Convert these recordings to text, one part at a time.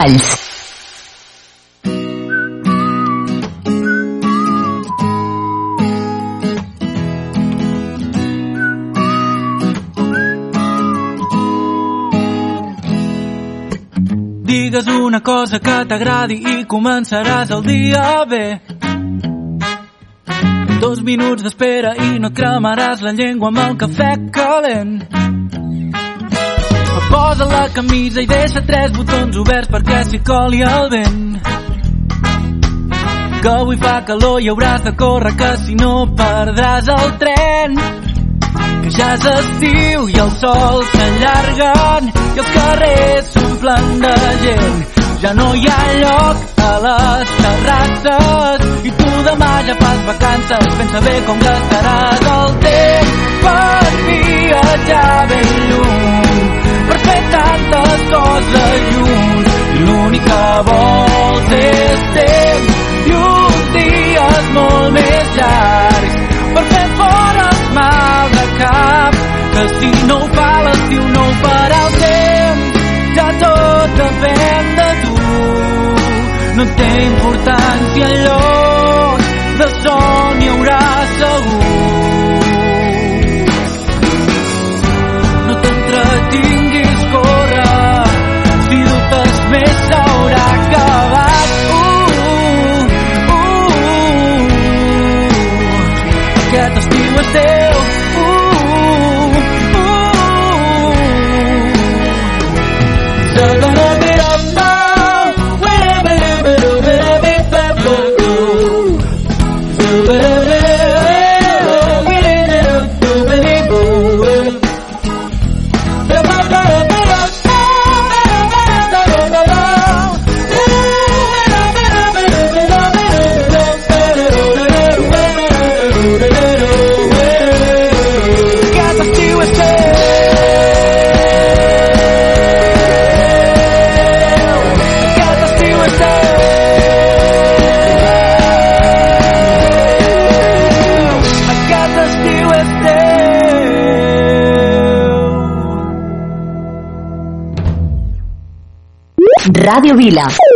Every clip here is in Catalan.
Valls. Digues una cosa que t'agradi i començaràs el dia bé. Dos minuts d'espera i no cremaràs la llengua amb el cafè calent. Posa la camisa i deixa tres botons oberts perquè s'hi coli el vent. Que avui fa calor i hauràs de córrer que si no perdràs el tren. Que ja és estiu i el sol s'allarguen i els carrers s'omplen de gent. Ja no hi ha lloc a les terrasses i tu demà ja fas vacances. Pensa bé com gastaràs el temps per viatjar ben lluny tantes coses junts i l'únic que vols és temps i uns dies molt més llargs. Per fer fora els mal de cap que si no ho fa l'estiu no ho farà el temps. Ja tot depèn de tu. No té importància el lloc de son hi haurà segur. No t'entretinguis, teu Radio Vila.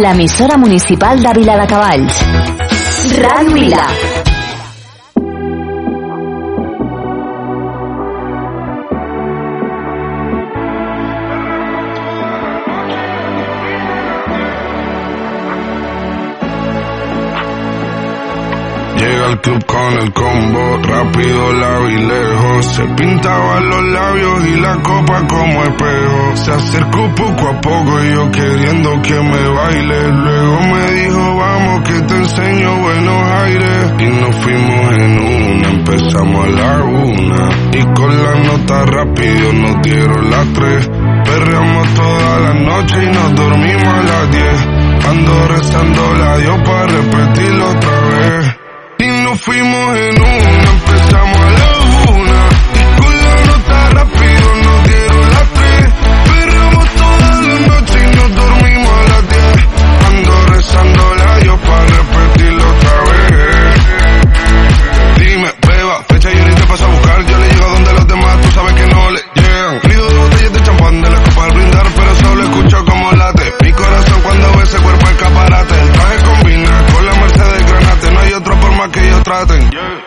L'emissora municipal de Vila de Cavalls. Ràdio Vila. Se pintaba los labios y la copa como espejo. Se acercó poco a poco y yo queriendo que me baile. Luego me dijo, vamos que te enseño buenos aires. Y nos fuimos en una, empezamos a la una. Y con la nota rápido nos dieron las tres. Perreamos toda la noche y nos dormimos a las diez. Ando rezando la Dios para repetirlo otra vez. Y nos fuimos en una, Yeah.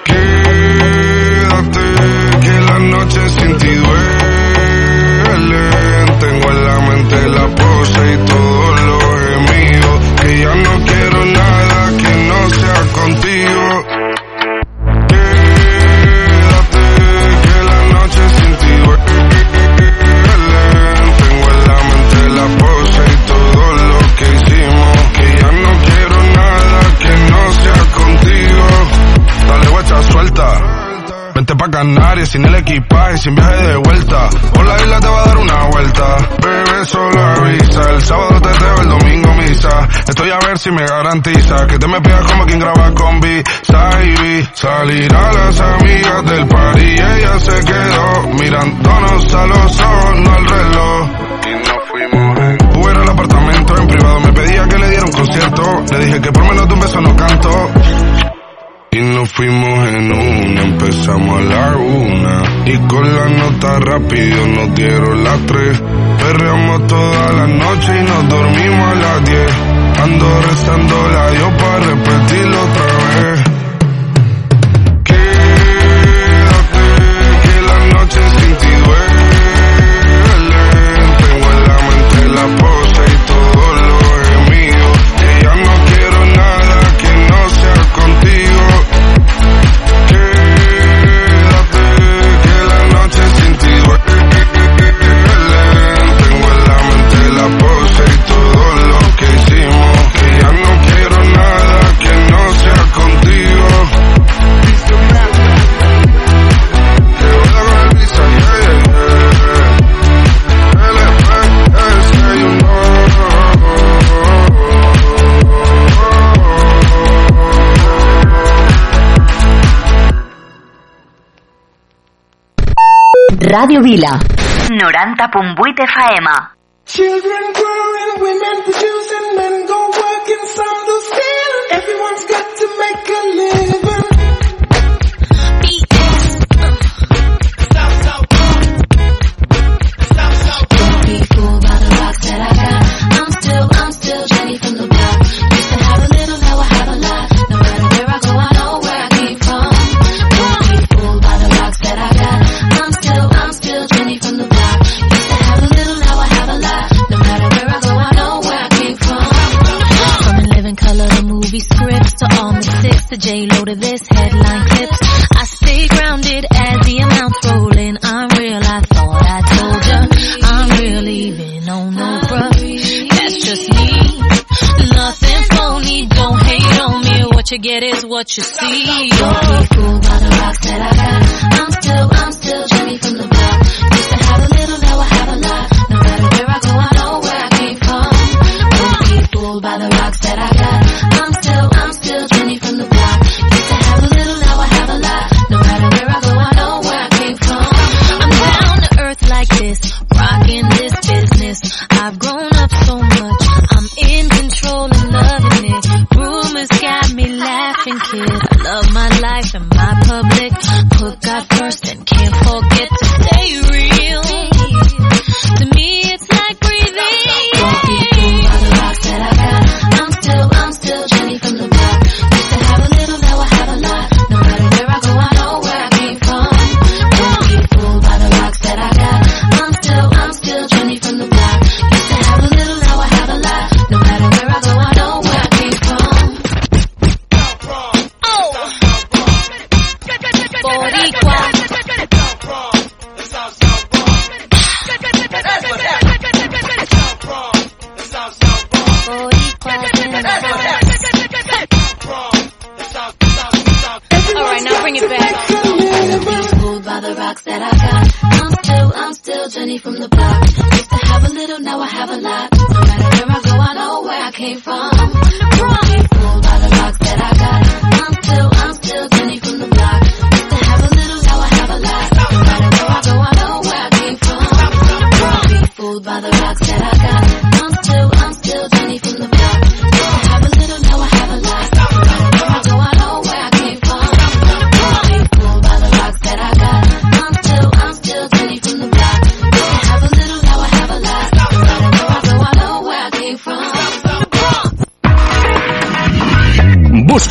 Pa' Canarias sin el equipaje, sin viaje de vuelta. Por la isla te va a dar una vuelta. Bebé, solo avisa. El sábado te teo, el domingo misa. Estoy a ver si me garantiza que te me pegas como quien graba con B. Saibi. Salir a las amigas del party y ella se quedó mirándonos a los ojos, no al reloj. Y nos fuimos en Uber al apartamento en privado. Me pedía que le diera un concierto. Le dije que por menos de un beso no canto. Y nos fuimos en una, empezamos a la una. Y con la nota rápido nos dieron las tres. Perreamos toda la noche y nos dormimos a las diez. Ando rezando la Dios para repetirlo otra vez. Ràdio Vila. 90.8 FM. Children growing, women producing, men go working, some do stealing. Everyone's got to make a living. This headline clips. I stay grounded as the amounts roll in. I'm real, I thought I told ya. I'm real, even on no. That's just me. Nothing phony, don't hate on me. What you get is what you see. Rocks that I got. I'm still, I'm still Jenny from the block. Used to have a little, now I have a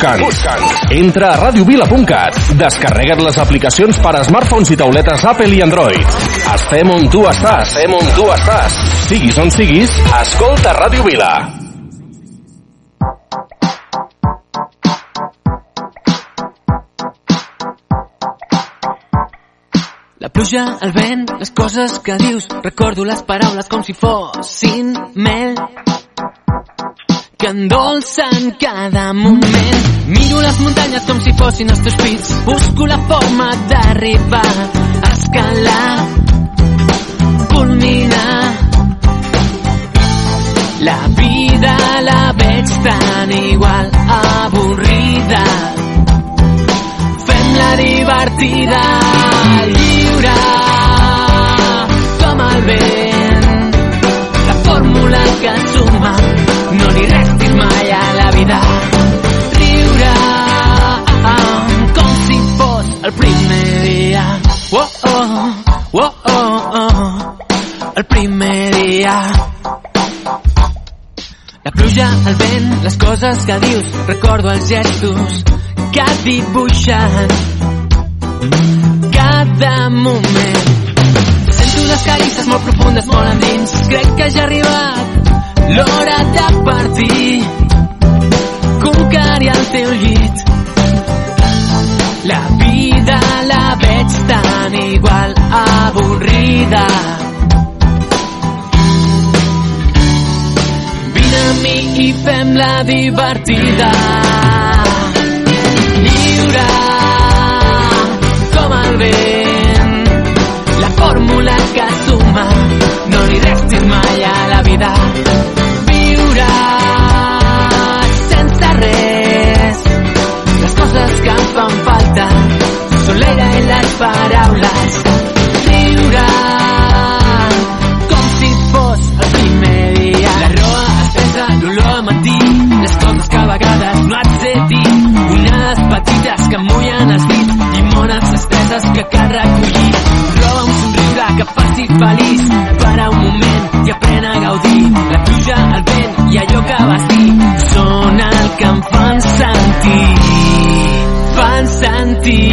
Busca'ns. Entra a radiovila.cat. Descarrega't les aplicacions per a smartphones i tauletes Apple i Android. Estem on tu estàs. Estem on tu estàs. Siguis on siguis, escolta Ràdio Vila. La pluja, el vent, les coses que dius, recordo les paraules com si fossin mel que endolcen cada moment. Miro les muntanyes com si fossin els teus pits, busco la forma d'arribar, escalar, culminar. La vida la veig tan igual, avorrida. Fem-la divertida, lliure, com el vent. La fórmula que suma, no li restis mai dia. La pluja, el vent, les coses que dius, recordo els gestos que dibuixen cada moment. Sento unes carisses molt profundes, molt endins, crec que ja ha arribat l'hora de partir, conquerir el teu llit. La vida la veig tan igual, avorrida. I fem-la divertida. Lliure com el vent. La fórmula que suma, no li restis mai a la vida. Viure sense res. Les coses que em fan falta són l'aire i les paraules. Que mullen els dits, llimones espesses que cal recollir. Roba un somriure que faci feliç, para un moment i aprèn a gaudir. La pluja, el vent i allò que vas dir són el que em fan sentir, fan sentir.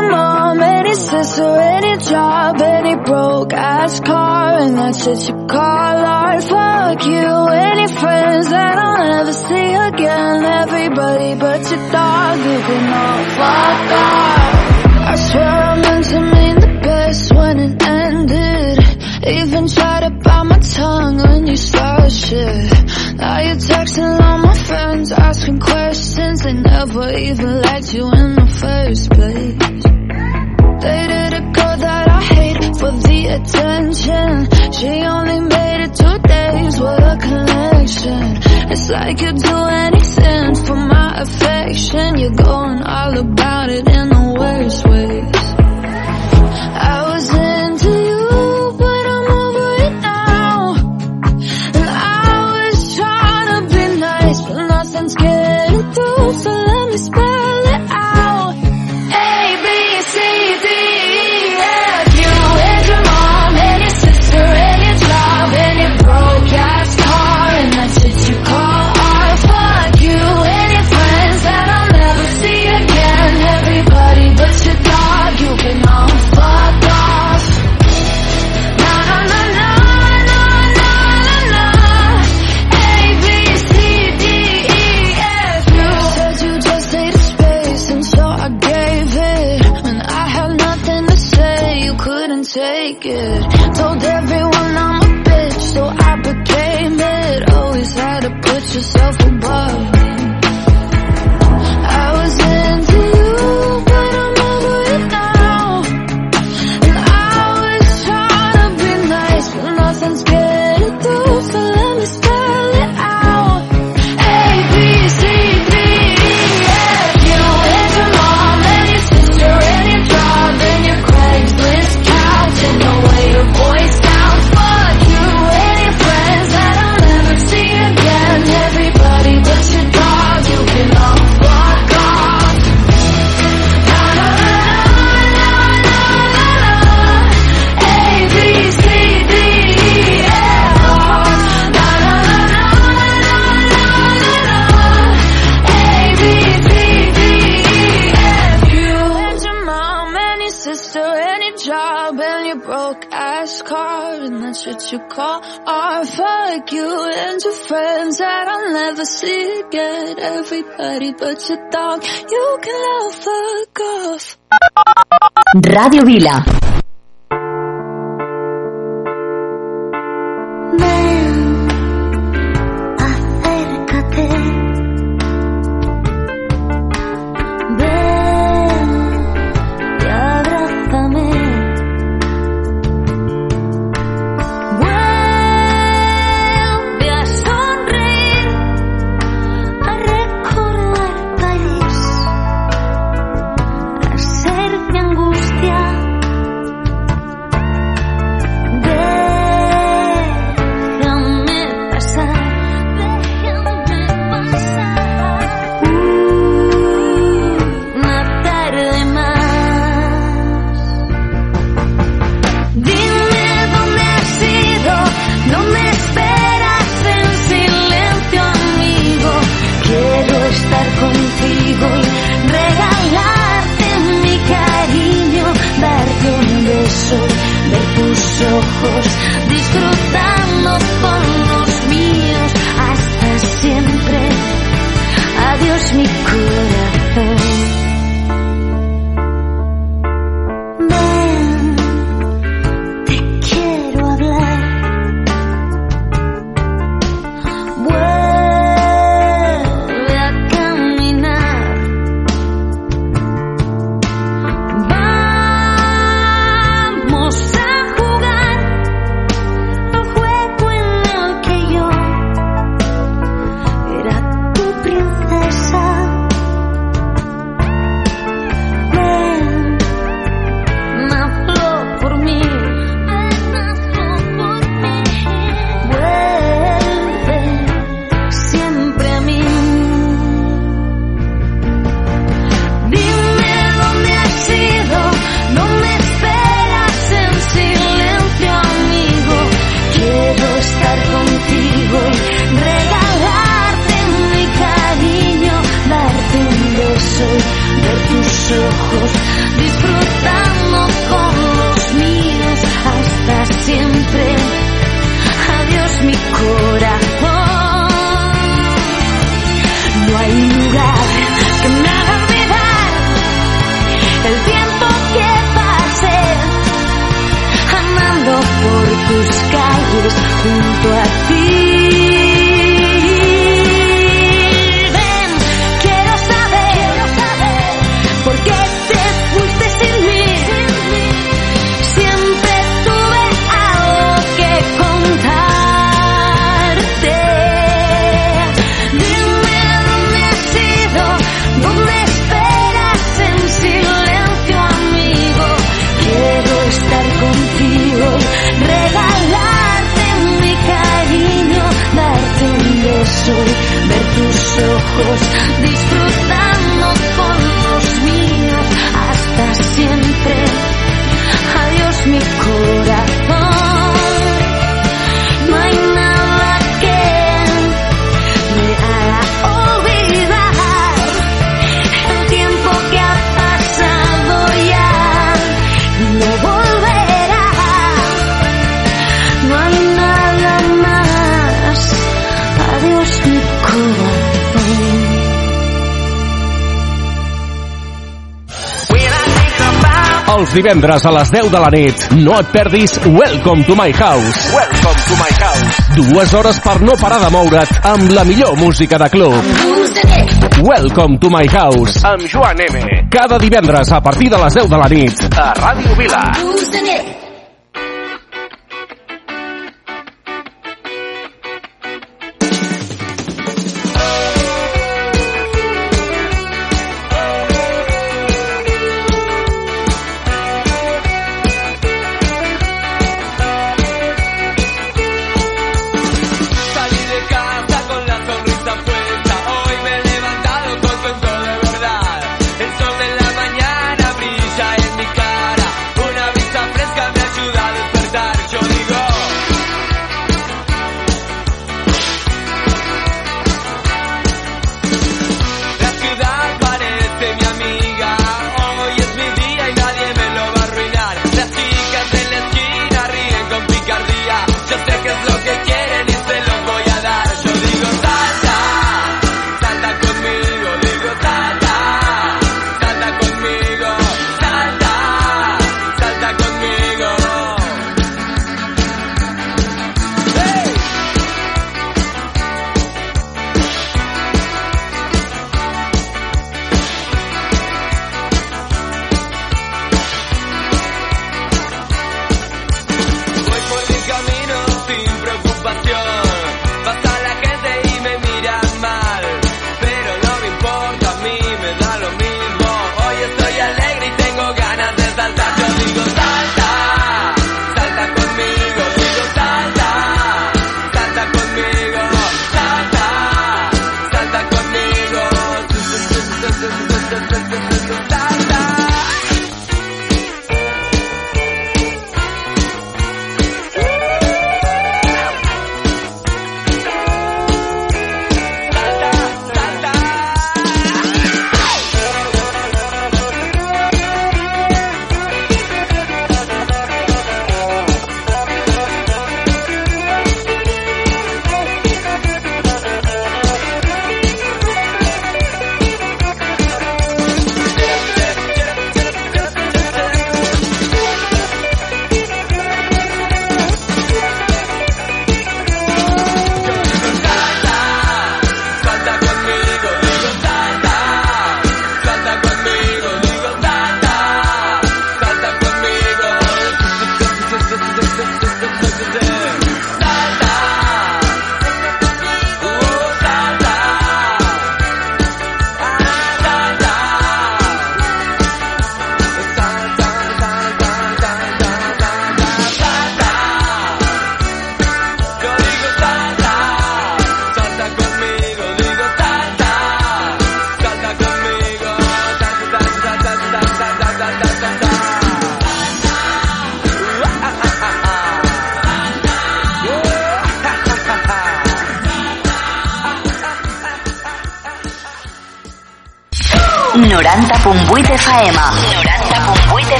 any sister, any job, any broke ass car, and that's what you call art. Fuck you, any friends that I'll never see again. Everybody but your dog, you can all fuck off. I swear I meant to mean the best when it ended. Even tried to bite my tongue when you started shit. Now you're texting all my friends, asking questions. They never even liked you in the first place. Dated a girl that I hate for the attention. She only made it two days, what a connection. It's like you'd do anything for my affection. You're going all about it in the worst ways. You call art. Fuck you and your friends that I'll never see again. Everybody but your dog, you can all fuck off. Ràdio Vila. divendres a les 10 de la nit. No et perdis Welcome to my house. Welcome to my house. Dues hores per no parar de moure't amb la millor música de club. Welcome to my house. Amb Joan M. Cada divendres a partir de les 10 de la nit. A Ràdio Vila.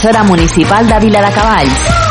emissora municipal de Vila de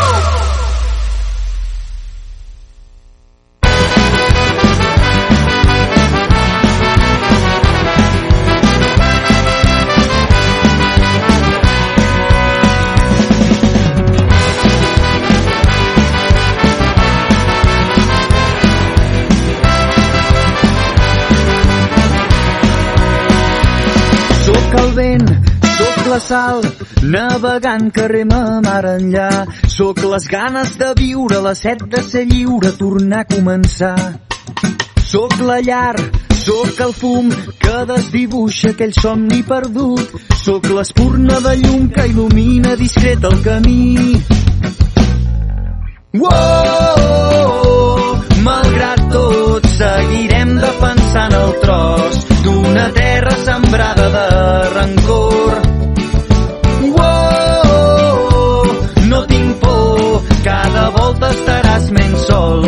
navegant que rema mar enllà. Soc les ganes de viure, la set de ser lliure, tornar a començar. Soc la llar, Sóc el fum que desdibuixa aquell somni perdut. Sóc l'espurna de llum que il·lumina discret el camí. Oh, oh, oh, malgrat tot, seguirem defensant el tros d'una terra sembrada d'arrencar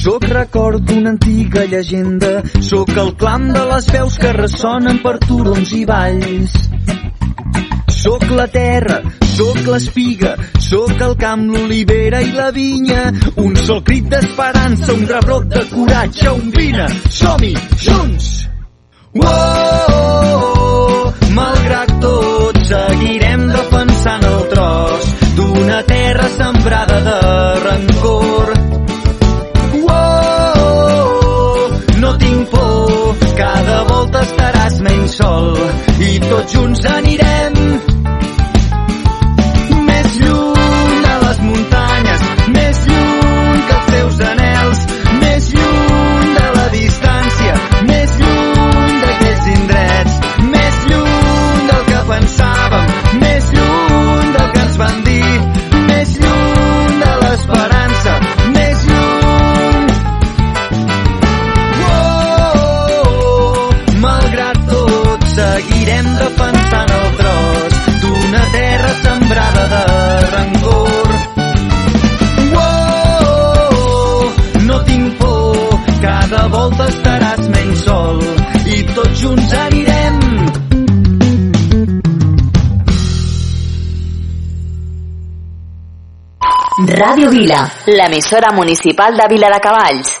Sóc record d'una antiga llegenda, sóc el clam de les veus que ressonen per turons i valls. Soc la terra, sóc l'espiga, sóc el camp, l'olivera i la vinya. Un sol crit d'esperança, un rebrot de coratge, un vina. Som-hi, junts! Oh, oh, oh, malgrat tot, seguirem defensant el tros d'una terra sembrada de rancor Tots junts anirem volta estaràs menys sol i tots junts anirem. Ràdio Vila, l'emissora municipal de Vila de Cavalls.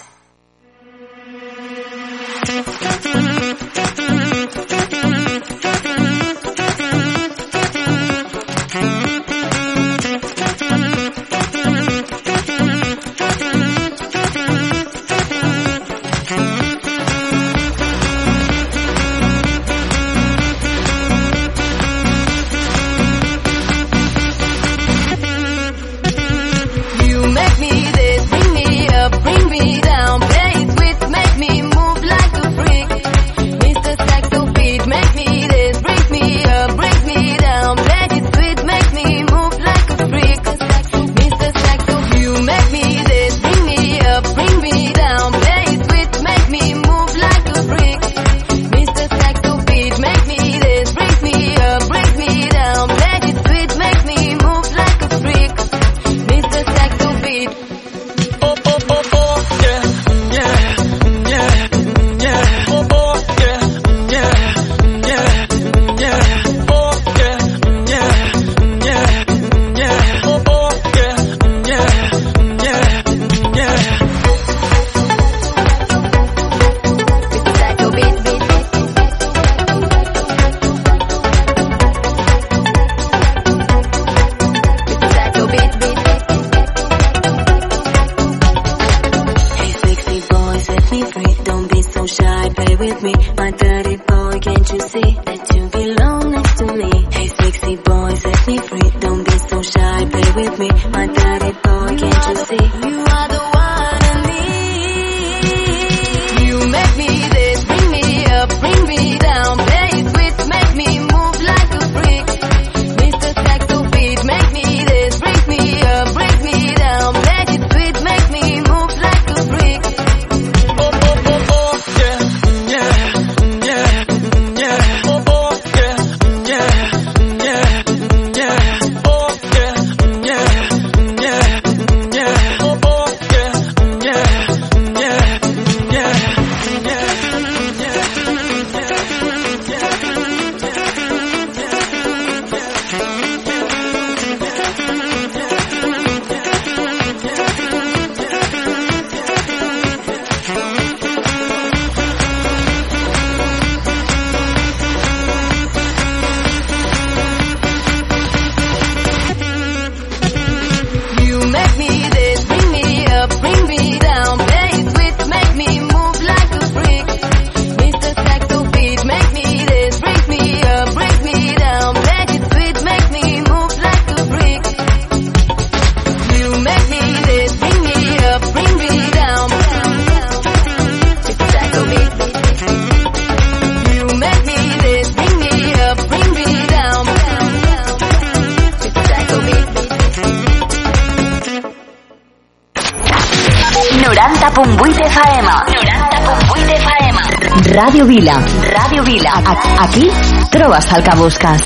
Busques.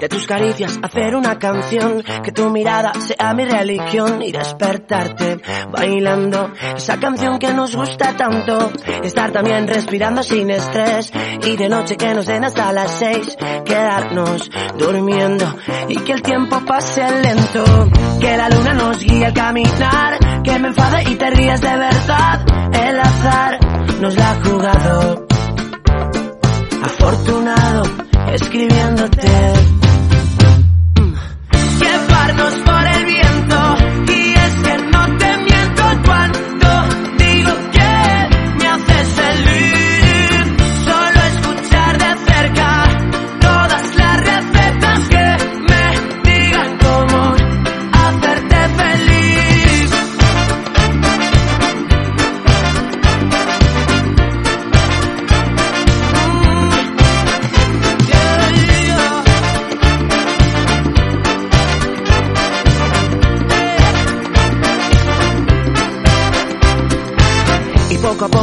De tus caricias hacer una canción, que tu mirada sea mi religión y despertarte bailando esa canción que nos gusta tanto. Estar también respirando sin estrés y de noche que nos den hasta las seis, quedarnos durmiendo y que el tiempo pase lento. Que la luna nos guíe al caminar, que me enfade y te ríes de verdad. El azar nos la ha jugado. Escribiéndote.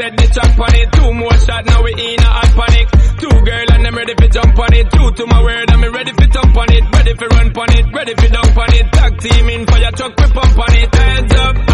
It, the track on it. Two more shot, now we in a hot panic. Two girl and I'm ready for jump on it. Two to my word, I'm ready for jump on it. Ready for run on it, ready for dump on it. Tag team in for your truck, we pump on it. Hands up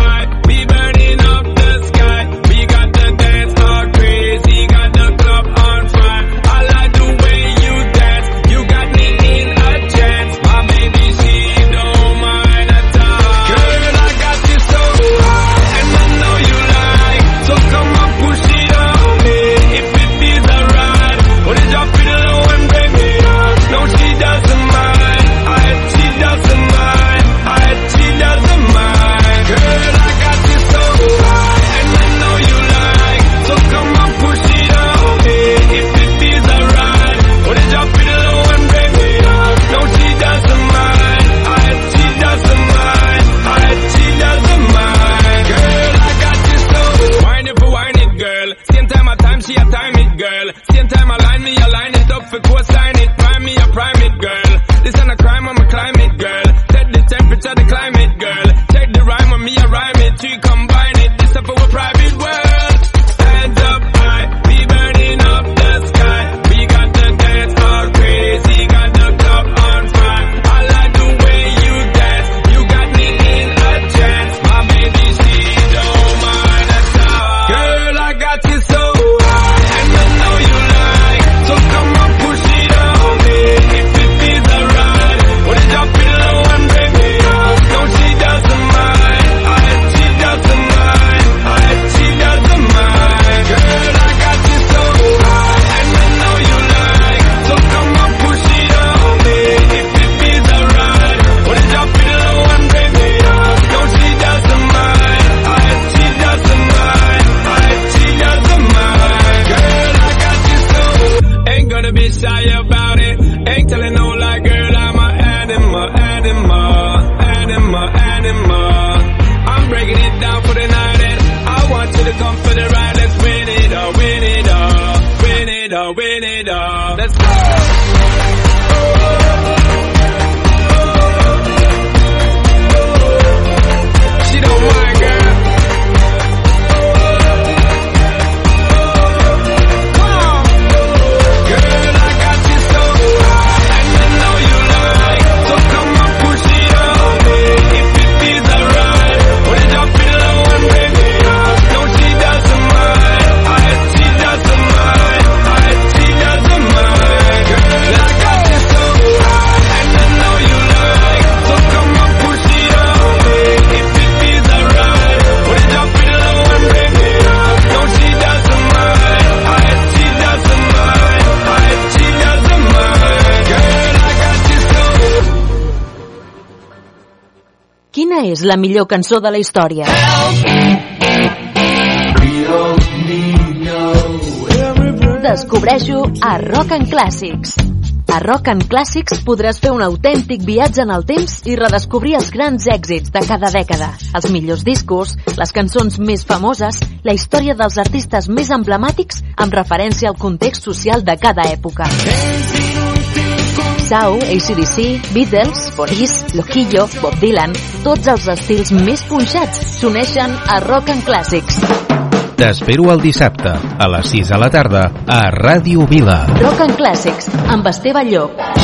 és la millor cançó de la història? Descobreixo a Rock and Classics. A Rock and Classics podràs fer un autèntic viatge en el temps i redescobrir els grans èxits de cada dècada, els millors discos, les cançons més famoses, la història dels artistes més emblemàtics amb referència al context social de cada època. Sau, ACDC, Beatles, Police, Lojillo, Bob Dylan, tots els estils més punxats s'uneixen a Rock and Classics. T'espero el dissabte, a les 6 de la tarda, a Ràdio Vila. Rock and Classics, amb Esteve Llop.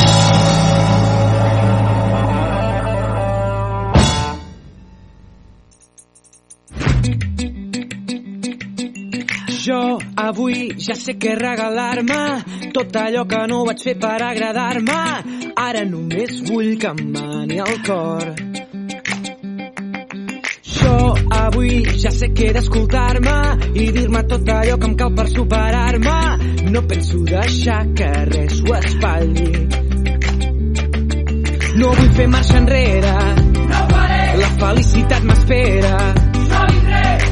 Avui ja sé què regalar-me. Tot allò que no vaig fer per agradar-me. Ara només vull que em mani el cor. Jo avui ja sé que he d'escoltar-me i dir-me tot allò que em cal per superar-me. No penso deixar que res ho espatlli no vull fer marxa enrere. No la felicitat m'espera.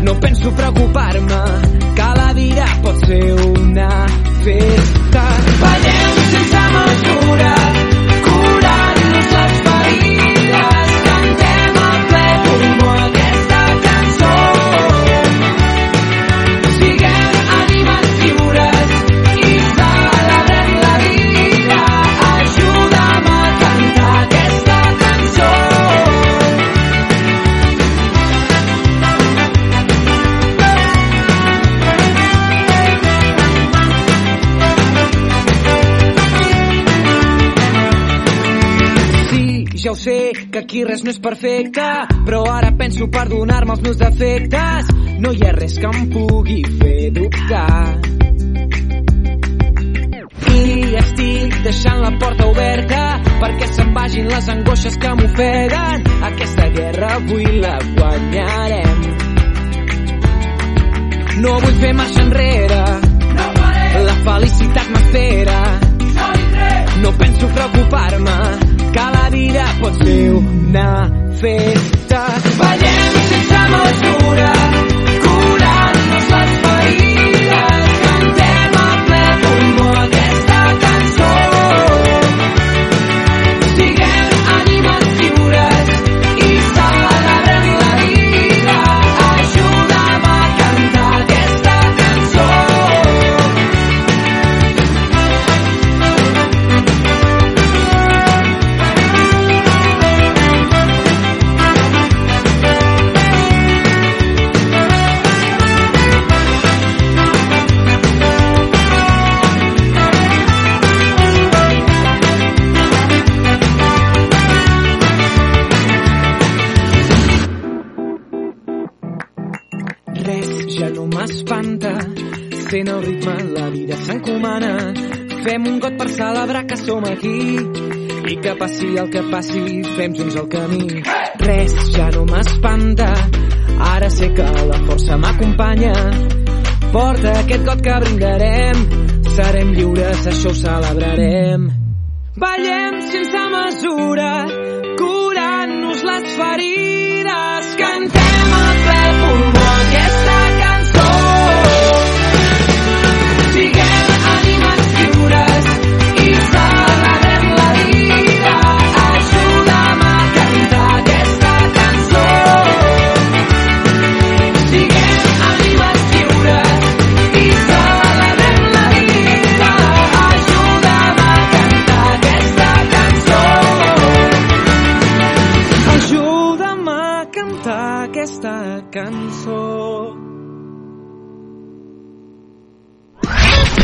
No penso preocupar-me. Que vida pot ser una festa. Ballem sense mesura, sé, que aquí res no és perfecte, però ara penso perdonar-me els meus defectes. No hi ha res que em pugui fer dubtar. I estic deixant la porta oberta perquè se'n vagin les angoixes que m'ofeguen. Aquesta guerra avui la guanyarem. No vull fer marxa enrere. La felicitat m'espera. No penso preocupar-me que la vida pot ser una festa. Ballem sense mesura, Fem un got per celebrar que som aquí. I que passi el que passi, fem junts el camí. Res ja no m'espanta. Ara sé que la força m'acompanya. Porta aquest got que brindarem. Serem lliures, això ho celebrarem. Ballem sense mesura, curant-nos les ferides. Cantem a ple pulmó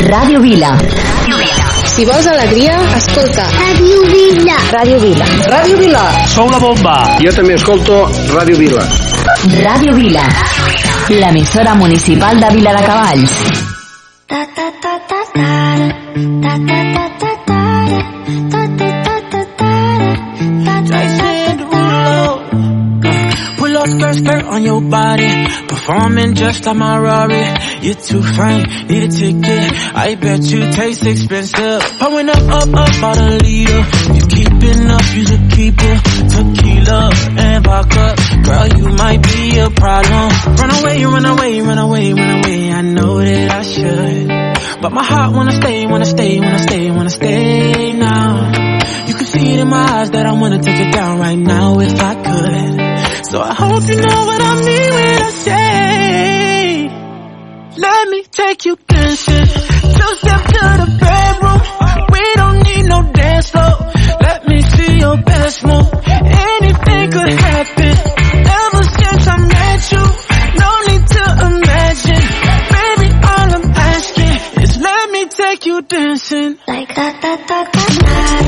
Ràdio Vila. Si vols alegria, escolta. Ràdio Vila. Ràdio Vila. Ràdio Vila. Sou la bomba. Jo també escolto Ràdio Vila. Ràdio Vila. L'emissora municipal de Vila de Cavalls. Ta ta ta ta ta. Ta ta ta ta ta. Ta ta ta ta ta. Ta ta ta ta ta. Ta ta ta ta ta. Performing just like my Rari. You're too fine, need a ticket. I bet you taste expensive. Pouring up, up, up, out a leader. You keeping up, you should keep it. Tequila and vodka. Girl, you might be a problem. Run away, run away, run away, run away. I know that I should. But my heart wanna stay, wanna stay, wanna stay, wanna stay now. You can see it in my eyes that I wanna take it down right now if I could. So I hope you know what I mean when I say, let me take you dancing. Two step to the bedroom. We don't need no dance floor. Let me see your best move. Anything could happen. Ever since I met you, no need to imagine. Baby, all I'm asking is let me take you dancing. Like ta ta ta ta ta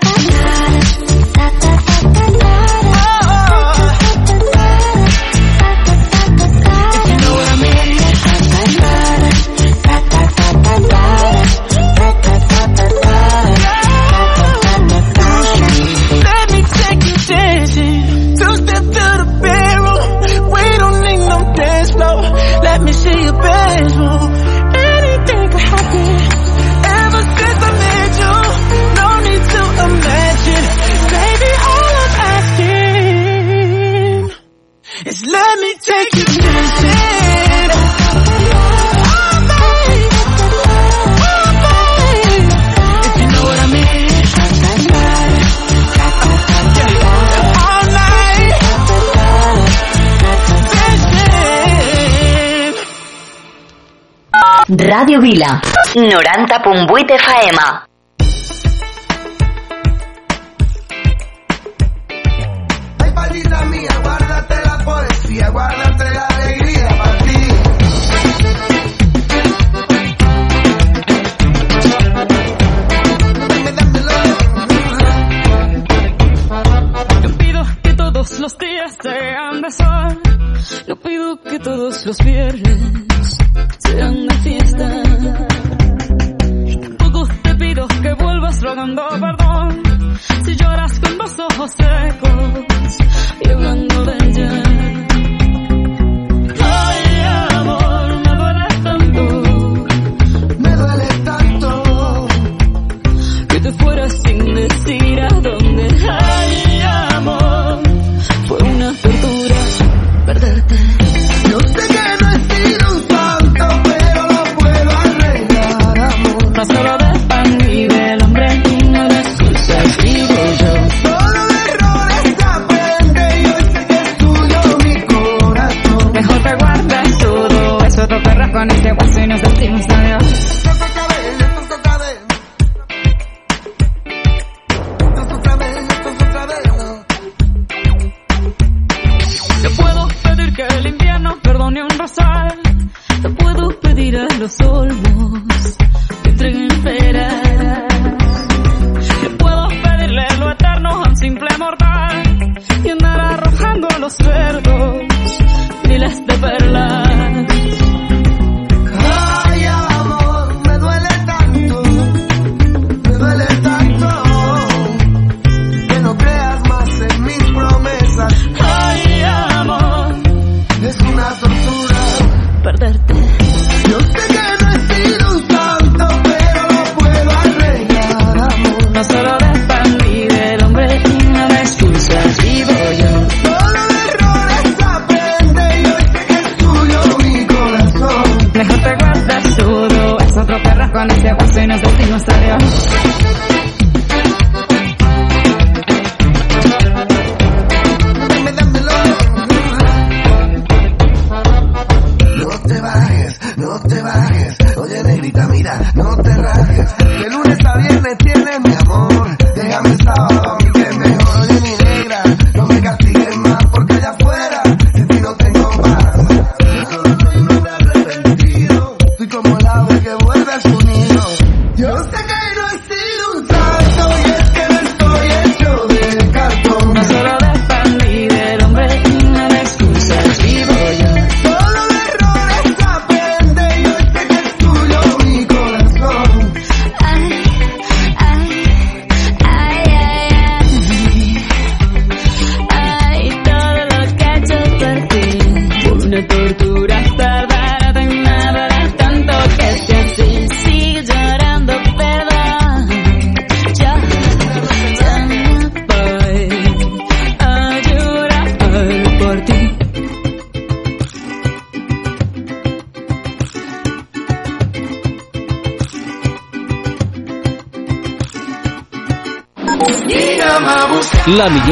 Ràdio Vila. 90.8 FM. Ay, palita mía, guárdate la poesía, guárdate la alegría para ti. No pido que todos los días sean de sol. No pido que todos los viernes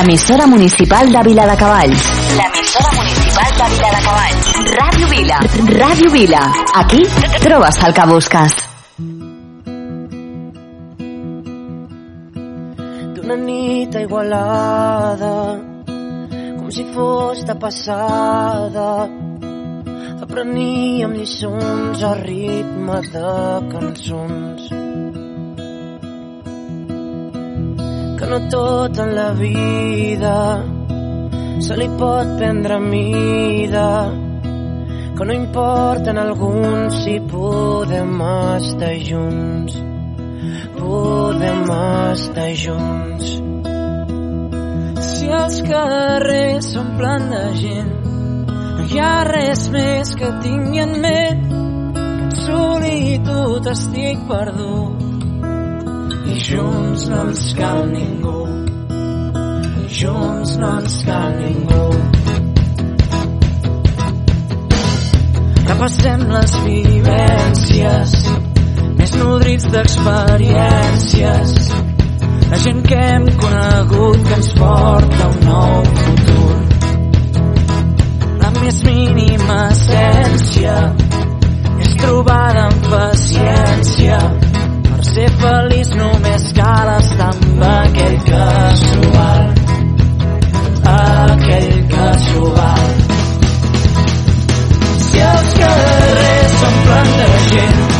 L'emissora municipal de Vila de Cavalls. L'emissora municipal de Vila de Cavalls. Ràdio Vila. Ràdio Vila. Aquí trobes el que busques. d'una nit Igualada com si fos de passada apreníem lliçons a ritme de cançons no tot en la vida se li pot prendre mida que no importa en alguns si podem estar junts podem estar junts. Si els carrers s'omplen de gent, no hi ha res més que tingui en ment que en solitud estic perdut. Junts no ens cal ningú, junts no ens cal ningú. Repassem les vivències més nodrits d'experiències. La gent que hem conegut que ens porta un nou futur. La més mínima essència és trobada amb paciència ser feliç només cal estar amb aquell val aquell val si els carrers s'omplen de gent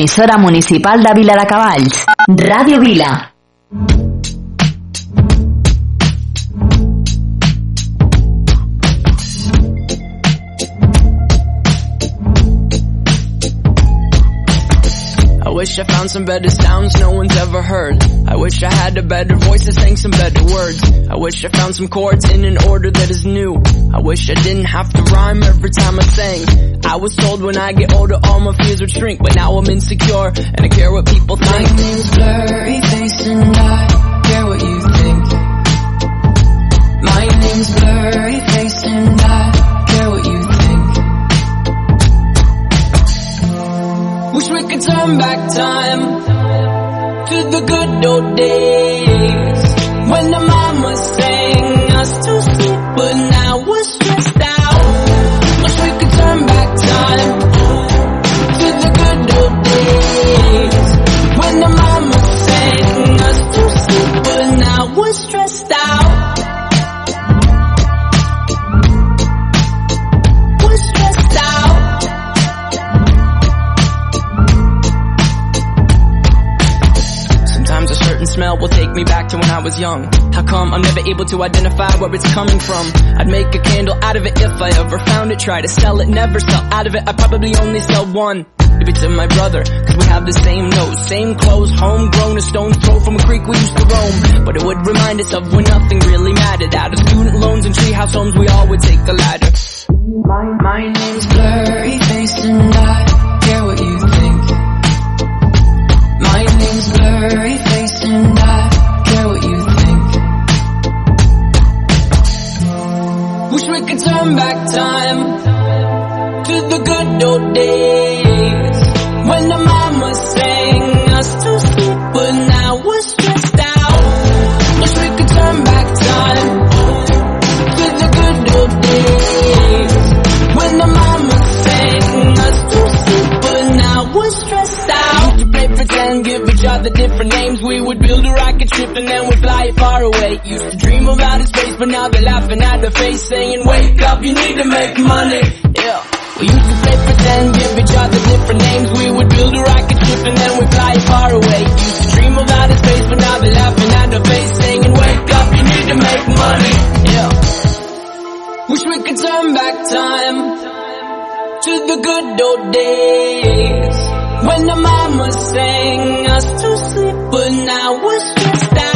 L'emissora municipal de Vila de Cavalls. Ràdio Vila. I wish I found some better sounds no one's ever heard. I wish I had a better voice that sang some better words. I wish I found some chords in an order that is new. I wish I didn't have to rhyme every time I sang. I was told when I get older all my fears would shrink, but now I'm insecure and I care what people think. My name's blurry face and I care what you think. My name's blurry face and I care what you think. Wish we could turn back time to the good old days young. How come I'm never able to identify where it's coming from? I'd make a candle out of it if I ever found it. Try to sell it, never sell out of it. I probably only sell one. Maybe to my brother, cause we have the same nose, same clothes, homegrown, a stone throw from a creek we used to roam. But it would remind us of when nothing really mattered. Out of student loans and treehouse homes, we all would take a ladder. My, my name's blurry face and I but now they're laughing at the face, saying, Wake up, you need to make money. Yeah. We used to play pretend, give each other different names. We would build a rocket ship and then we'd fly far away. Used to dream of outer space, but now they're laughing at the face, saying, Wake up, you need to make money. Yeah. Wish we could turn back time to the good old days when the mama sang us to sleep, but now we're stressed out.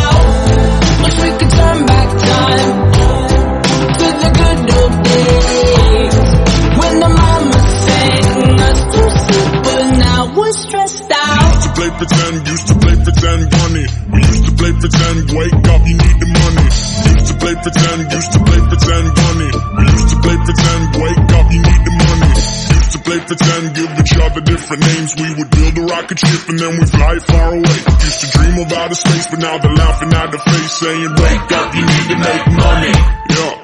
Stressed out. Used to play pretend, used to play pretend bunny. We used to play pretend, wake up, you need the money. Used to play pretend, used to play pretend bunny. We used to play pretend, wake up, you need the money. Used to play pretend, give each other different names. We would build a rocket ship and then we fly far away. Used to dream of outer space, but now they're laughing at the face, saying, wake up, you need to make money. Yeah.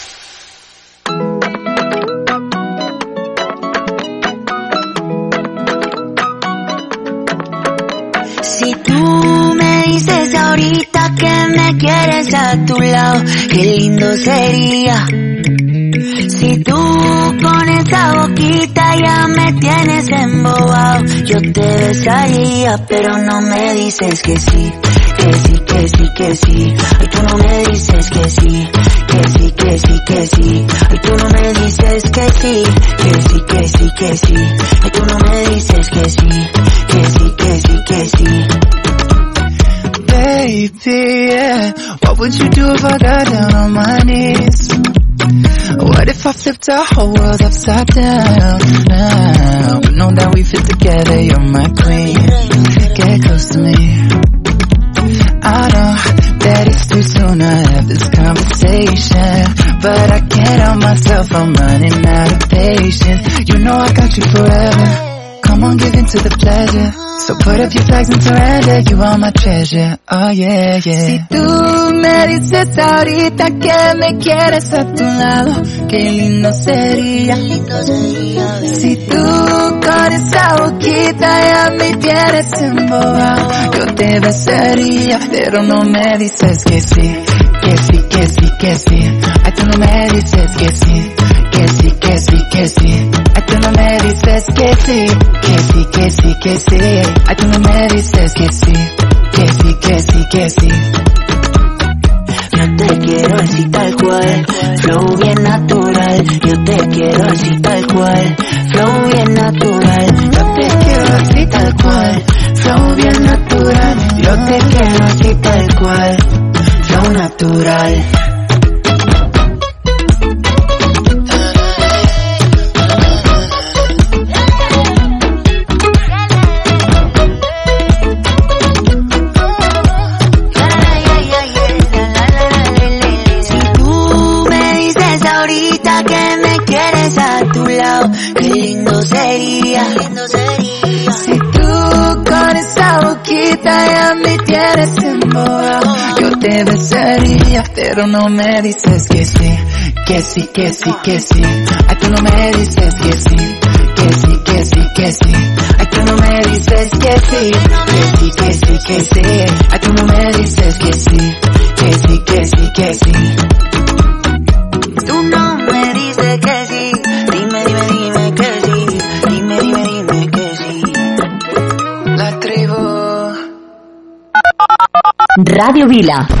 Ahorita que me quieres a tu lado, qué lindo sería. Si tú con esa boquita ya me tienes embobado, yo te besaría, pero no me dices que sí, que sí, que sí, que sí. Ay, tú no me dices que sí, que sí, que sí, que sí. Ay, tú no me dices que sí, que sí, que sí, que sí. Ay, tú no me dices que sí, que sí, que sí, que sí. Baby, yeah. What would you do if I got down on my knees? What if I flipped our whole world upside down now? But know that we fit together, you're my queen. Get close to me. I know that it's too soon to have this conversation, but I can't help myself, I'm running out of patience. You know I got you forever. Come on, give in to the pleasure. So put up your flags and surrender, you are my treasure. Oh yeah, yeah. Si tú me dices ahorita que me quieres a tu lado, qué lindo sería. Si tú con esa boquita ya me tienes embobado, yo te besaría, pero no me dices que sí, que sí, que sí, que sí. Ay, tú no me dices que sí, que sí, que sí, que sí. Ay, tú no me dices que sí, que sí, que sí, que sí. Ay, tú no me dices que sí, que sí, que sí, que sí. Yo te quiero así tal cual, flow bien natural. Yo te quiero así tal cual, flow bien natural. Yo te quiero así tal cual, flow bien natural. Yo te quiero así tal cual, flow natural. Ya me tienes embobado, yo te besaría, pero no me dices que sí, que sí, que sí, que sí. Ay, tú no me dices que sí, que sí, que sí, que sí. Ay, tú no me dices que sí, que sí, que sí, que sí. Ay, tú no me dices que sí, que sí, Radio Vila.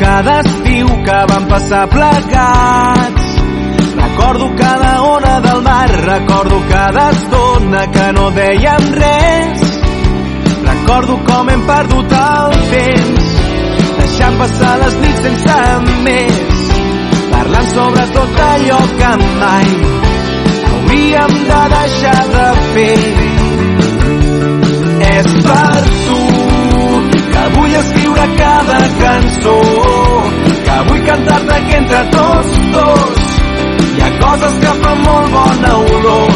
cada estiu que vam passar plegats. Recordo cada ona del mar, recordo cada estona que no dèiem res. Recordo com hem perdut el temps, deixant passar les nits sense més, parlant sobre tot allò que mai hauríem de deixar de fer. És per tu que vull es escriure cada cançó que vull cantar-te que entre tots, tots. Hi ha coses que fan molt bona olor.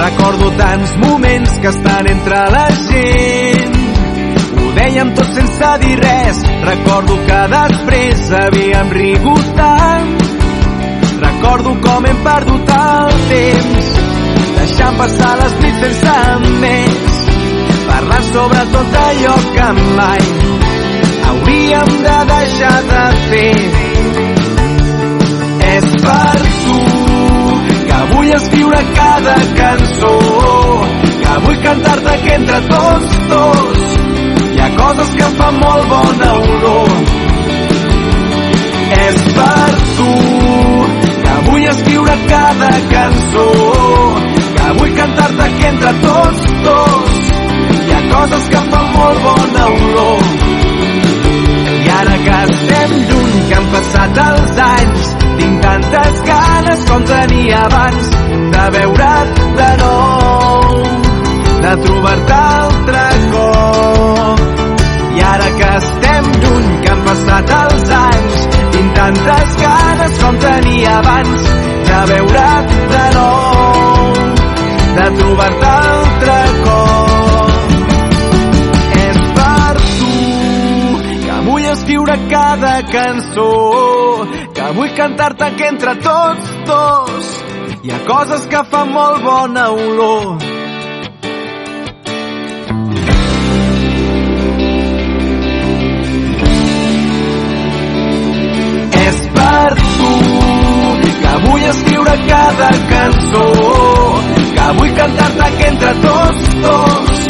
Recordo tants moments que estan entre la gent. Dèiem tot sense dir res. Recordo que després havíem rigut tant. Recordo com hem perdut el temps. Deixant passar les nits sense més. Parlant sobre tot allò que mai hauríem de deixar de fer. És per tu que vull escriure cada cançó, que vull cantar-te que entre tots tots, coses que em fan molt bona olor. És per tu que vull escriure cada cançó, que vull cantar-te que entre tots dos hi ha coses que em fan molt bona olor. I ara que estem lluny, que han passat els anys, tinc tantes ganes com tenia abans de veure't de nou, de trobar-te altre cop. I ara que estem lluny, que han passat els anys, tinc tantes ganes com tenia abans de veure't de nou, de trobar-te altre cop. És per tu que vull escriure cada cançó, que vull cantar-te que entre tots dos hi ha coses que fan molt bona olor. Que vull escriure cada cançó que vull cantar-te que entre tots dos.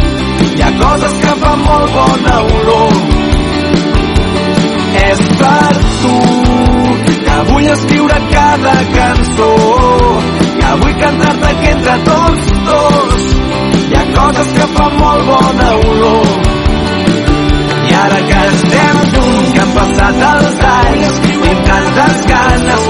Hi ha coses que fan molt bona olor. És per tu que vull escriure cada cançó que vull cantar-te que entre tots dos. Hi ha coses que fan molt bona olor. I ara que estem junts, que han passat els anys, tinc tantes ganes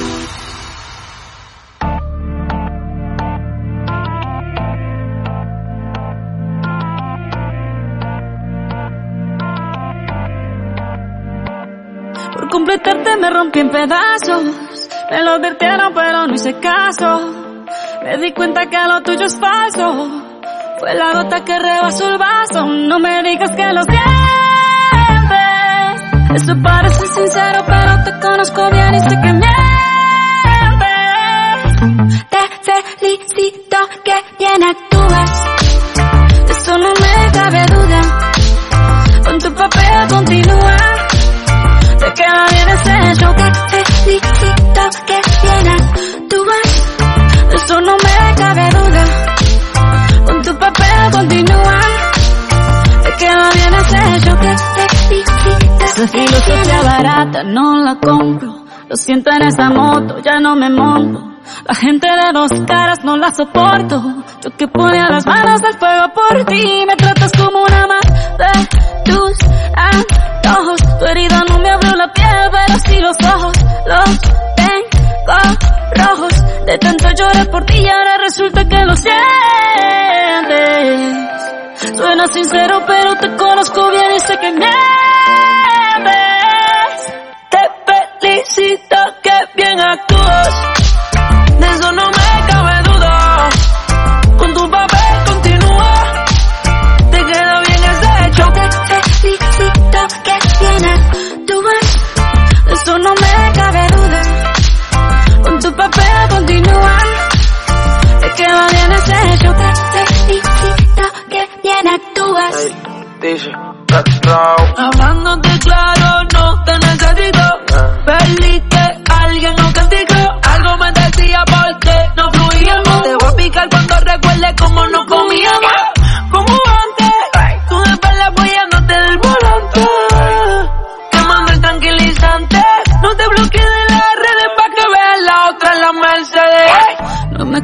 Me lo advirtieron pero no hice caso. Me di cuenta que lo tuyo es falso. Fue la gota que rebasó el vaso. No me digas que lo sientes. Eso parece sincero pero te conozco bien y sé que mientes. Te felicito que bien actúas. Eso no me cabe duda. Con tu papel continúa. Esa filosofía barata no la compro. Lo siento en esa moto, ya no me monto. La gente de dos caras no la soporto. Yo que ponía las manos al fuego por ti. Me tratas como una más de tus antojos. Tu herida no me abrió la piel, pero sí los ojos. Los tengo rojos. De tanto llorar por ti y ahora resulta que lo sientes. Suena sincero, pero te conozco bien y sé que mientes. Que bien actúas. De eso no me cabe duda. Con tu papel continúa. Te queda bien ese hecho. Te felicito que tienes tu vas. De eso no me cabe duda. Con tu papel continúa. Te queda bien ese hecho. Te felicito que bien actúas. Dice,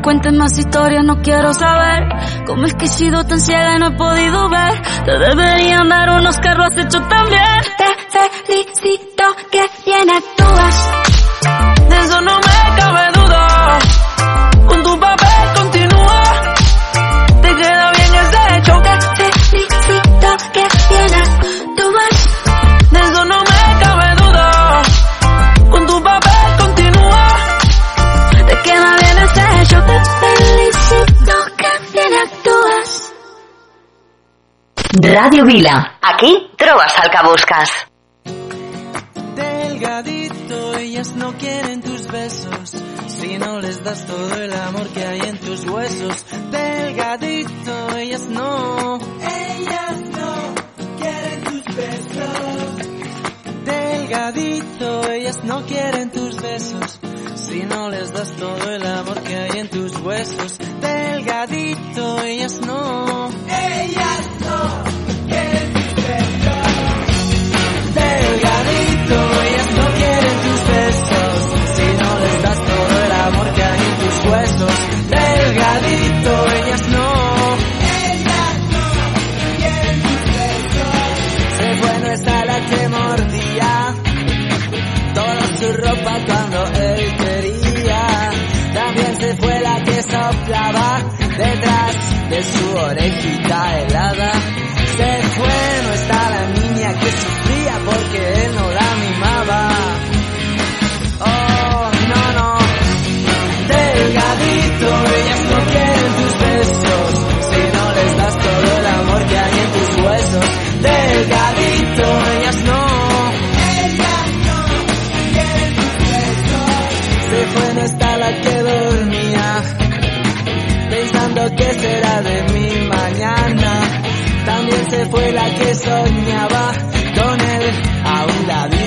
cuentes más historias, no quiero saber cómo es que he sido tan ciega y no he podido ver. Te deberían dar unos carros hecho también. Te felicito que bien actúas. Ràdio Vila. Aquí que busques. Delgadito, ellas no quieren tus besos. Si no les das todo el amor que hay en tus huesos. Delgadito, ellas no. Ellas no quieren tus besos. Delgadito, ellas no quieren tus besos. Si no les das todo el amor que hay en tus huesos. Delgadito, ellas no. Ellas Delgadito, ellas no quieren tus pesos, si no les das todo el amor que hay en tus huesos, delgadito, ellas no, ellas no, el preso Se fue nuestra la que mordía Toda su ropa cuando él quería También se fue la que soplaba detrás su orejita helada. Se fue, no está la niña que sufría porque él no la mimaba. Oh, no, no. Delgadito, ellas no quieren tus besos. Si no les das todo el amor que hay en tus huesos. Delgadito, ellas no. Ellas no. Se fue, no está la que dormía. Pensando que será. También se fue la que soñaba con él. A un ladito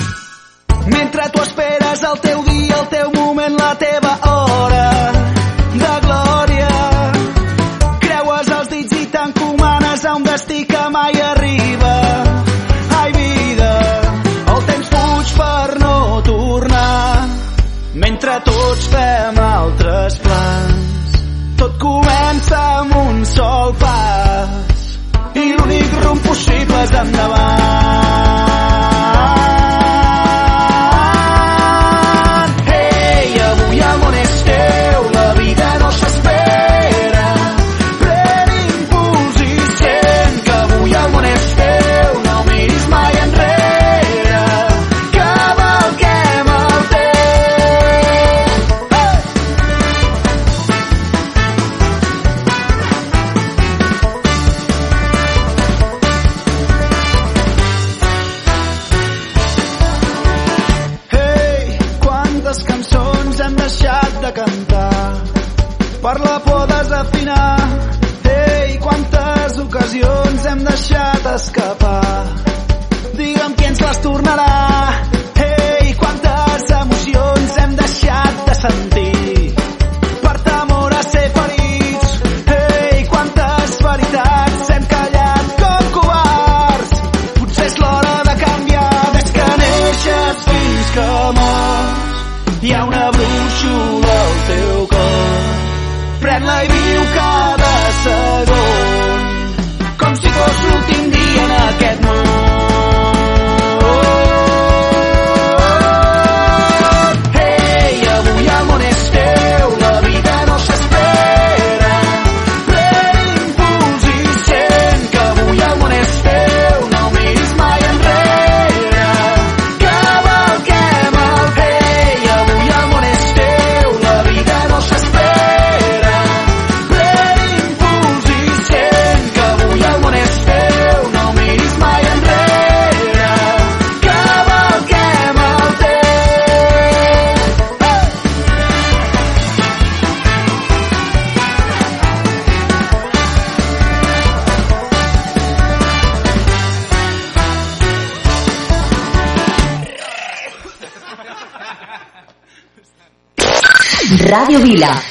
per la por desafinar. Ei, quantes ocasions hem deixat escapar Radio Vila.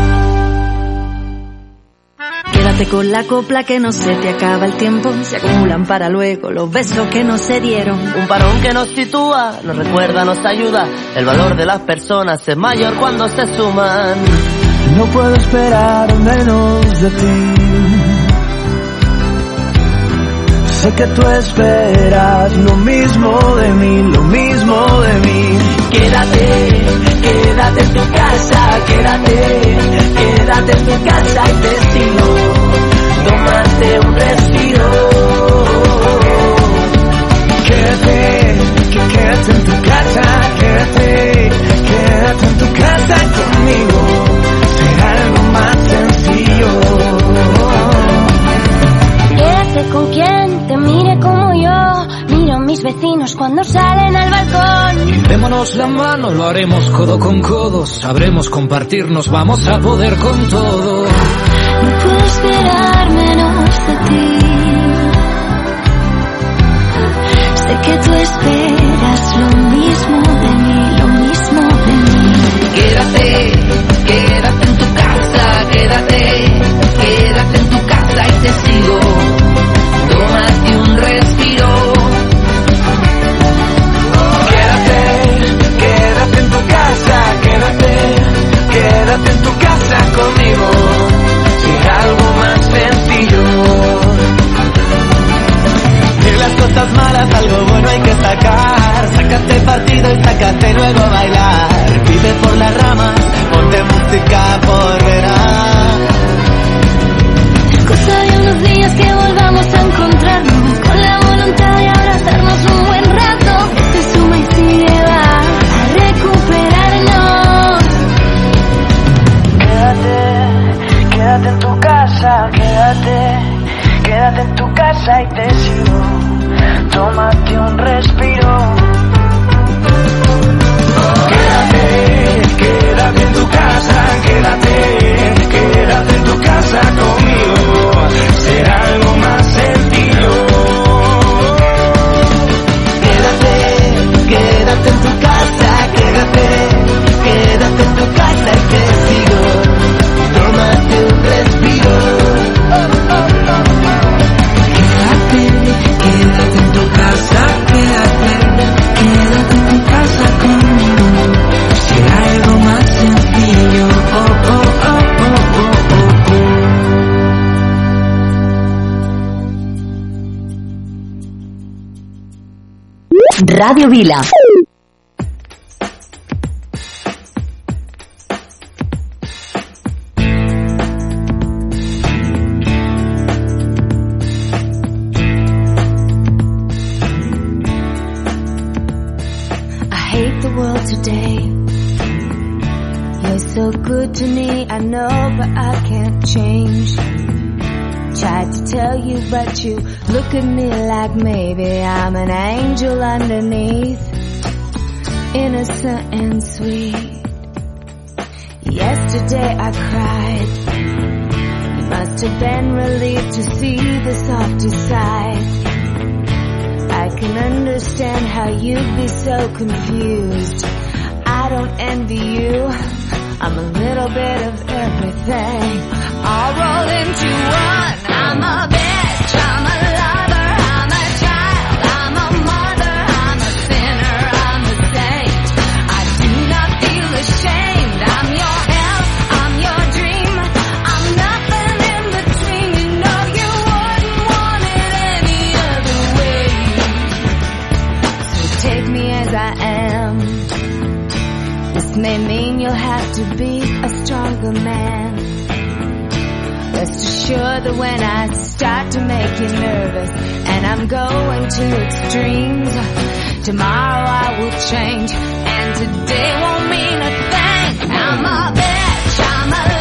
Quédate con la copla que no se te acaba el tiempo. Se acumulan para luego los besos que no se dieron. Un parón que nos sitúa, nos recuerda, nos ayuda. El valor de las personas es mayor cuando se suman. No puedo esperar menos de ti. Sé que tú esperas lo mismo de mí, lo mismo de mí. Quédate, quédate en tu casa, quédate, quédate en tu casa y te sigo. Tómate un respiro. Quédate, que quédate en tu casa, quédate, quédate en tu casa conmigo. Será algo más sencillo. Quédate con quien te mire como yo. Miro a mis vecinos cuando salen al balcón. Démonos la mano, lo haremos codo con codo, sabremos compartirnos, vamos a poder con todo. No puedo esperar menos de ti. Sé que tú esperas lo mismo de mí, lo mismo de mí. Quédate, cosas malas algo bueno hay que sacar. Sácate partido y sácate luego a bailar. Vive por las ramas, ponte música por verás. Cosa de unos días que volvamos a encontrarnos con la voluntad de abrazarnos un buen rato. Se suma y sigue va a recuperarnos. Quédate, quédate en tu casa, quédate, quédate en tu casa y te sigo. Radio Vila. Angel underneath. Innocent and sweet. Yesterday I cried. You must have been relieved to see the softer side. I can understand how you'd be so confused. I don't envy you. I'm a little bit of everything. All rolled into one. I'm a stronger man. Rest assured that when I start to make you nervous and I'm going to extremes, tomorrow I will change and today won't mean a thing. I'm a bitch, I'm a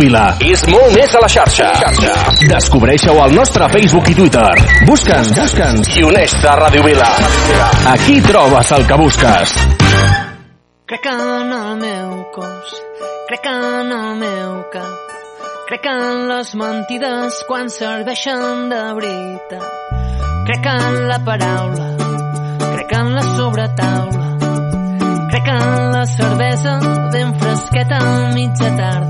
Vila és molt més a la xarxa. xarxa. Descobreixeu al nostre Facebook i Twitter. Busca'ns, busca'ns i uneix a Ràdio Vila. Aquí trobes el que busques. Crec en el meu cos, crec en el meu cap, crec en les mentides quan serveixen de veritat. Crec en la paraula, crec en la sobretaula, crec en la cervesa ben fresqueta a mitja tarda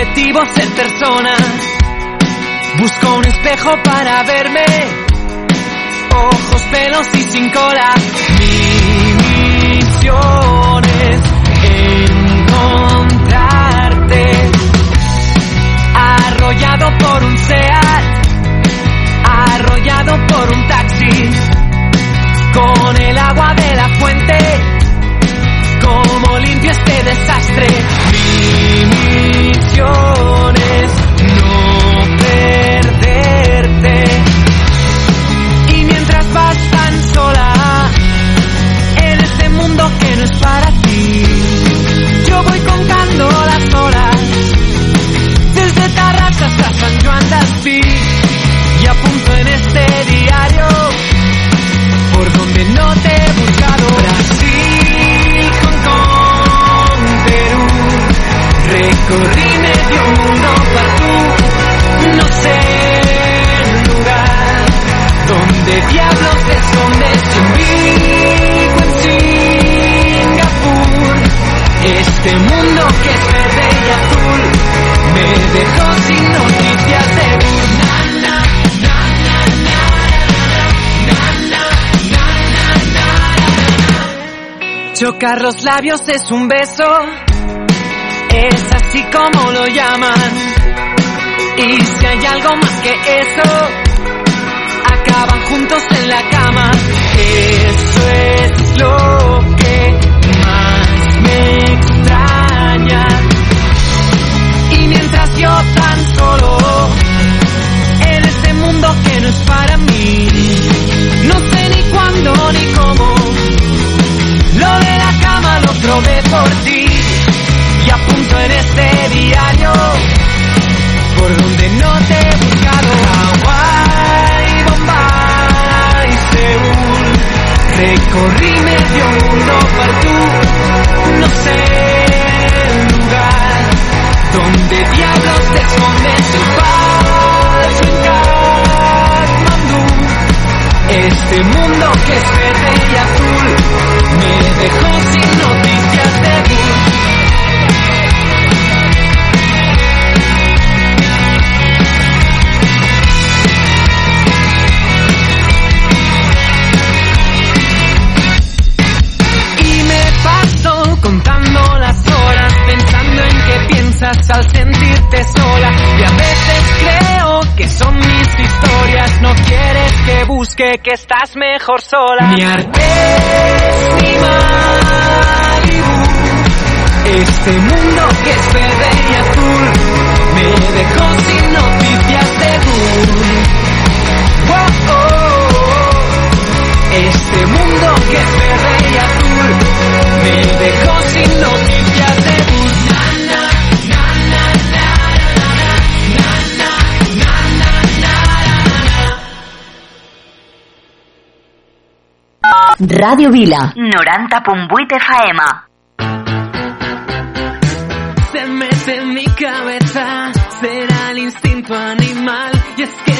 objetivo ser persona. Busco un espejo para verme. Ojos, pelos y sin cola. Mi misión es encontrarte. Arrollado por un SEAT. Arrollado por un taxi. Con el agua de la fuente. Como limpio este desastre. Misiones no perderte y mientras vas tan sola en este mundo que no es para ti, yo voy contando las horas, desde Tarraz hasta San Juan das P y apunto en este diario por donde no te buscadora. Corrí medio mundo para tú, no sé el lugar donde diablos te escondes. Yo vivo en Singapur, este mundo que es verde y azul me dejó sin noticias de nada. Chocar los labios es un beso. Es así como lo llaman. Y si hay algo más que eso, acaban juntos en la cama. Eso es lo que más me extraña. Y mientras yo tan solo en este mundo que no es para mí, no sé ni cuándo ni cómo. Lo de la cama lo probé por ti apunto en este diario por donde no te he buscado. Hawaii, Bombay, Seúl, recorrí medio mundo para tú, no sé el lugar donde diablos te escondes tu falso en Katmandú. Este mundo que es verde y azul me dejó sin al sentirte sola. Y a veces creo que son mis historias. No quieres que busque que estás mejor sola. Mi arte. Mi Malibu este mundo que es verde y azul me dejó sin noticias de. Oh, oh, oh. Este mundo que es verde y azul me dejó sin noticias Ràdio Vila, 90.8 FM. Se mete en mi cabeza, será el instinto animal, y es que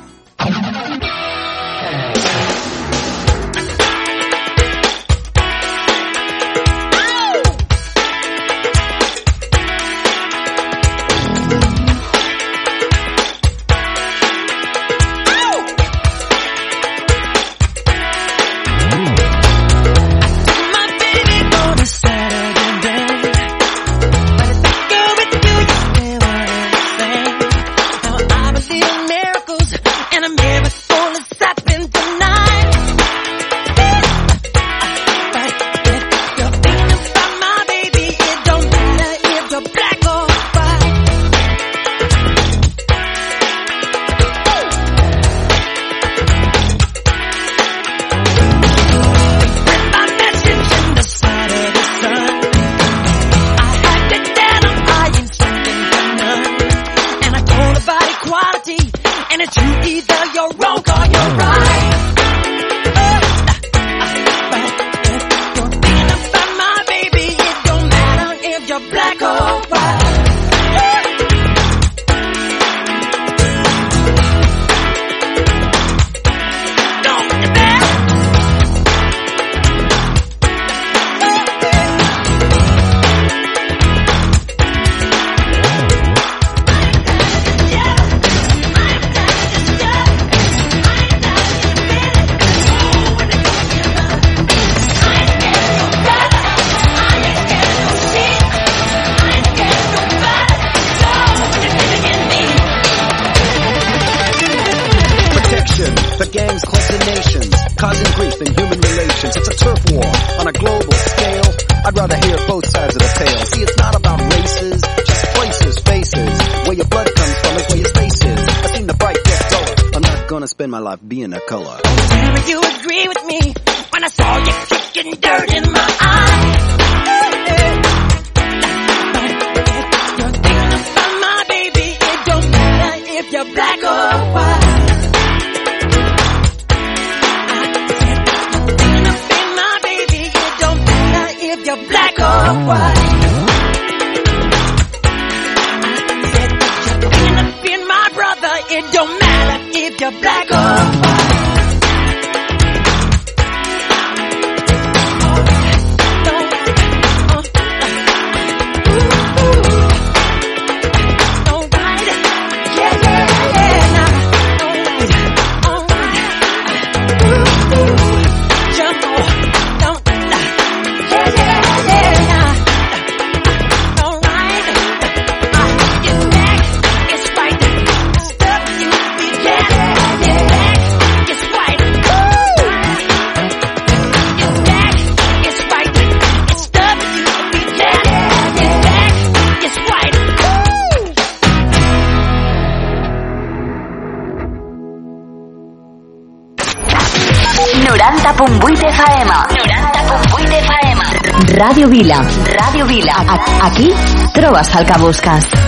El que busques.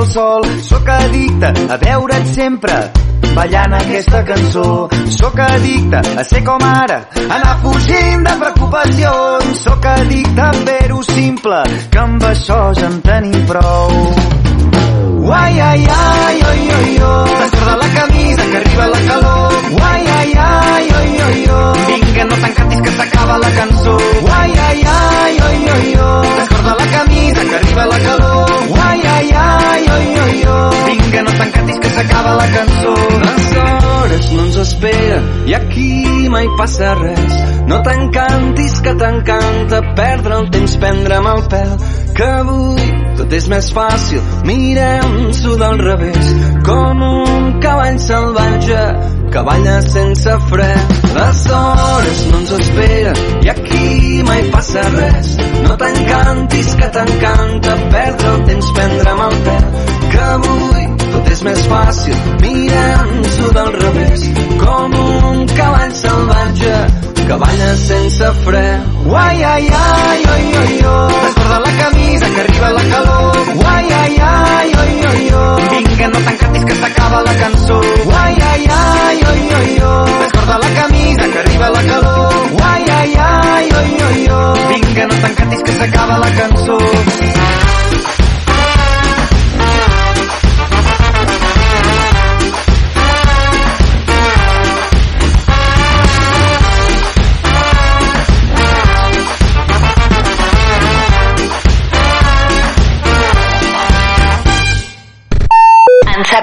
El sol. Sóc addicte a veure't sempre ballant aquesta cançó. Sóc addicte a ser com ara, anar fugint de preocupacions. Sóc addicte a fer-ho simple, que amb això ja en tenim prou. Uai, ai, ai, oi, oi, oi. Descorda la camisa que arriba la calor. Uai, ai, ai, oi, oi, oi. Vinga, no t'encantis que s'acaba la cançó. Uai, ai, ai, oi, oi, oi. Descorda la camisa que arriba la calor. Uai, ai, ai, oi. Vinga, no t'encantis que s'acaba la cançó. Les hores no ens esperen i aquí mai passa res. No t'encantis que t'encanta perdre el temps, prendre'm el pèl, que avui tot és més fàcil. Mirem-s'ho del revés, com un cavall salvatge que balla sense fre. Les hores no ens esperen i aquí mai passa res. No t'encantis que t'encanta perdre el temps, prendre'm el pèl, que avui tot és més fàcil. Mirem-s'ho del revés, com un cavall salvatge que balla sense fre. Uai, ai, ai, oi, oi, oi. Descorda la camisa que arriba la calor. Uai, ai, ai, oi, oi, oi. Vinga, no t'encantis que s'acaba la cançó. Uai, ai, ai, oi, oi, oi. Descorda la camisa que arriba la calor. Uai, ai, ai, oi, oi, oi. Vinga, no t'encantis que s'acaba la cançó.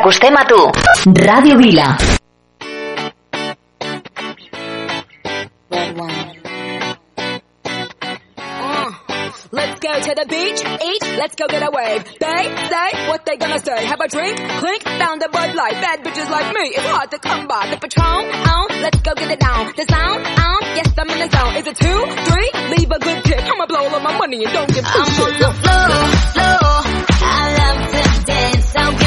Ens acostem a tu. Ràdio Vila. Uh, let's go to the beach, eat, let's go get a wave. They say what they gonna say. Have a drink, clink, found a Bud Light. Bad bitches like me, it's hard to come by. The Patron, on, let's go get it down. The sound, on, yes I'm in the zone. Is it two, three? Leave a good tip. I'ma blow all my money and don't give two I'm on the floor, floor. I love to dance, so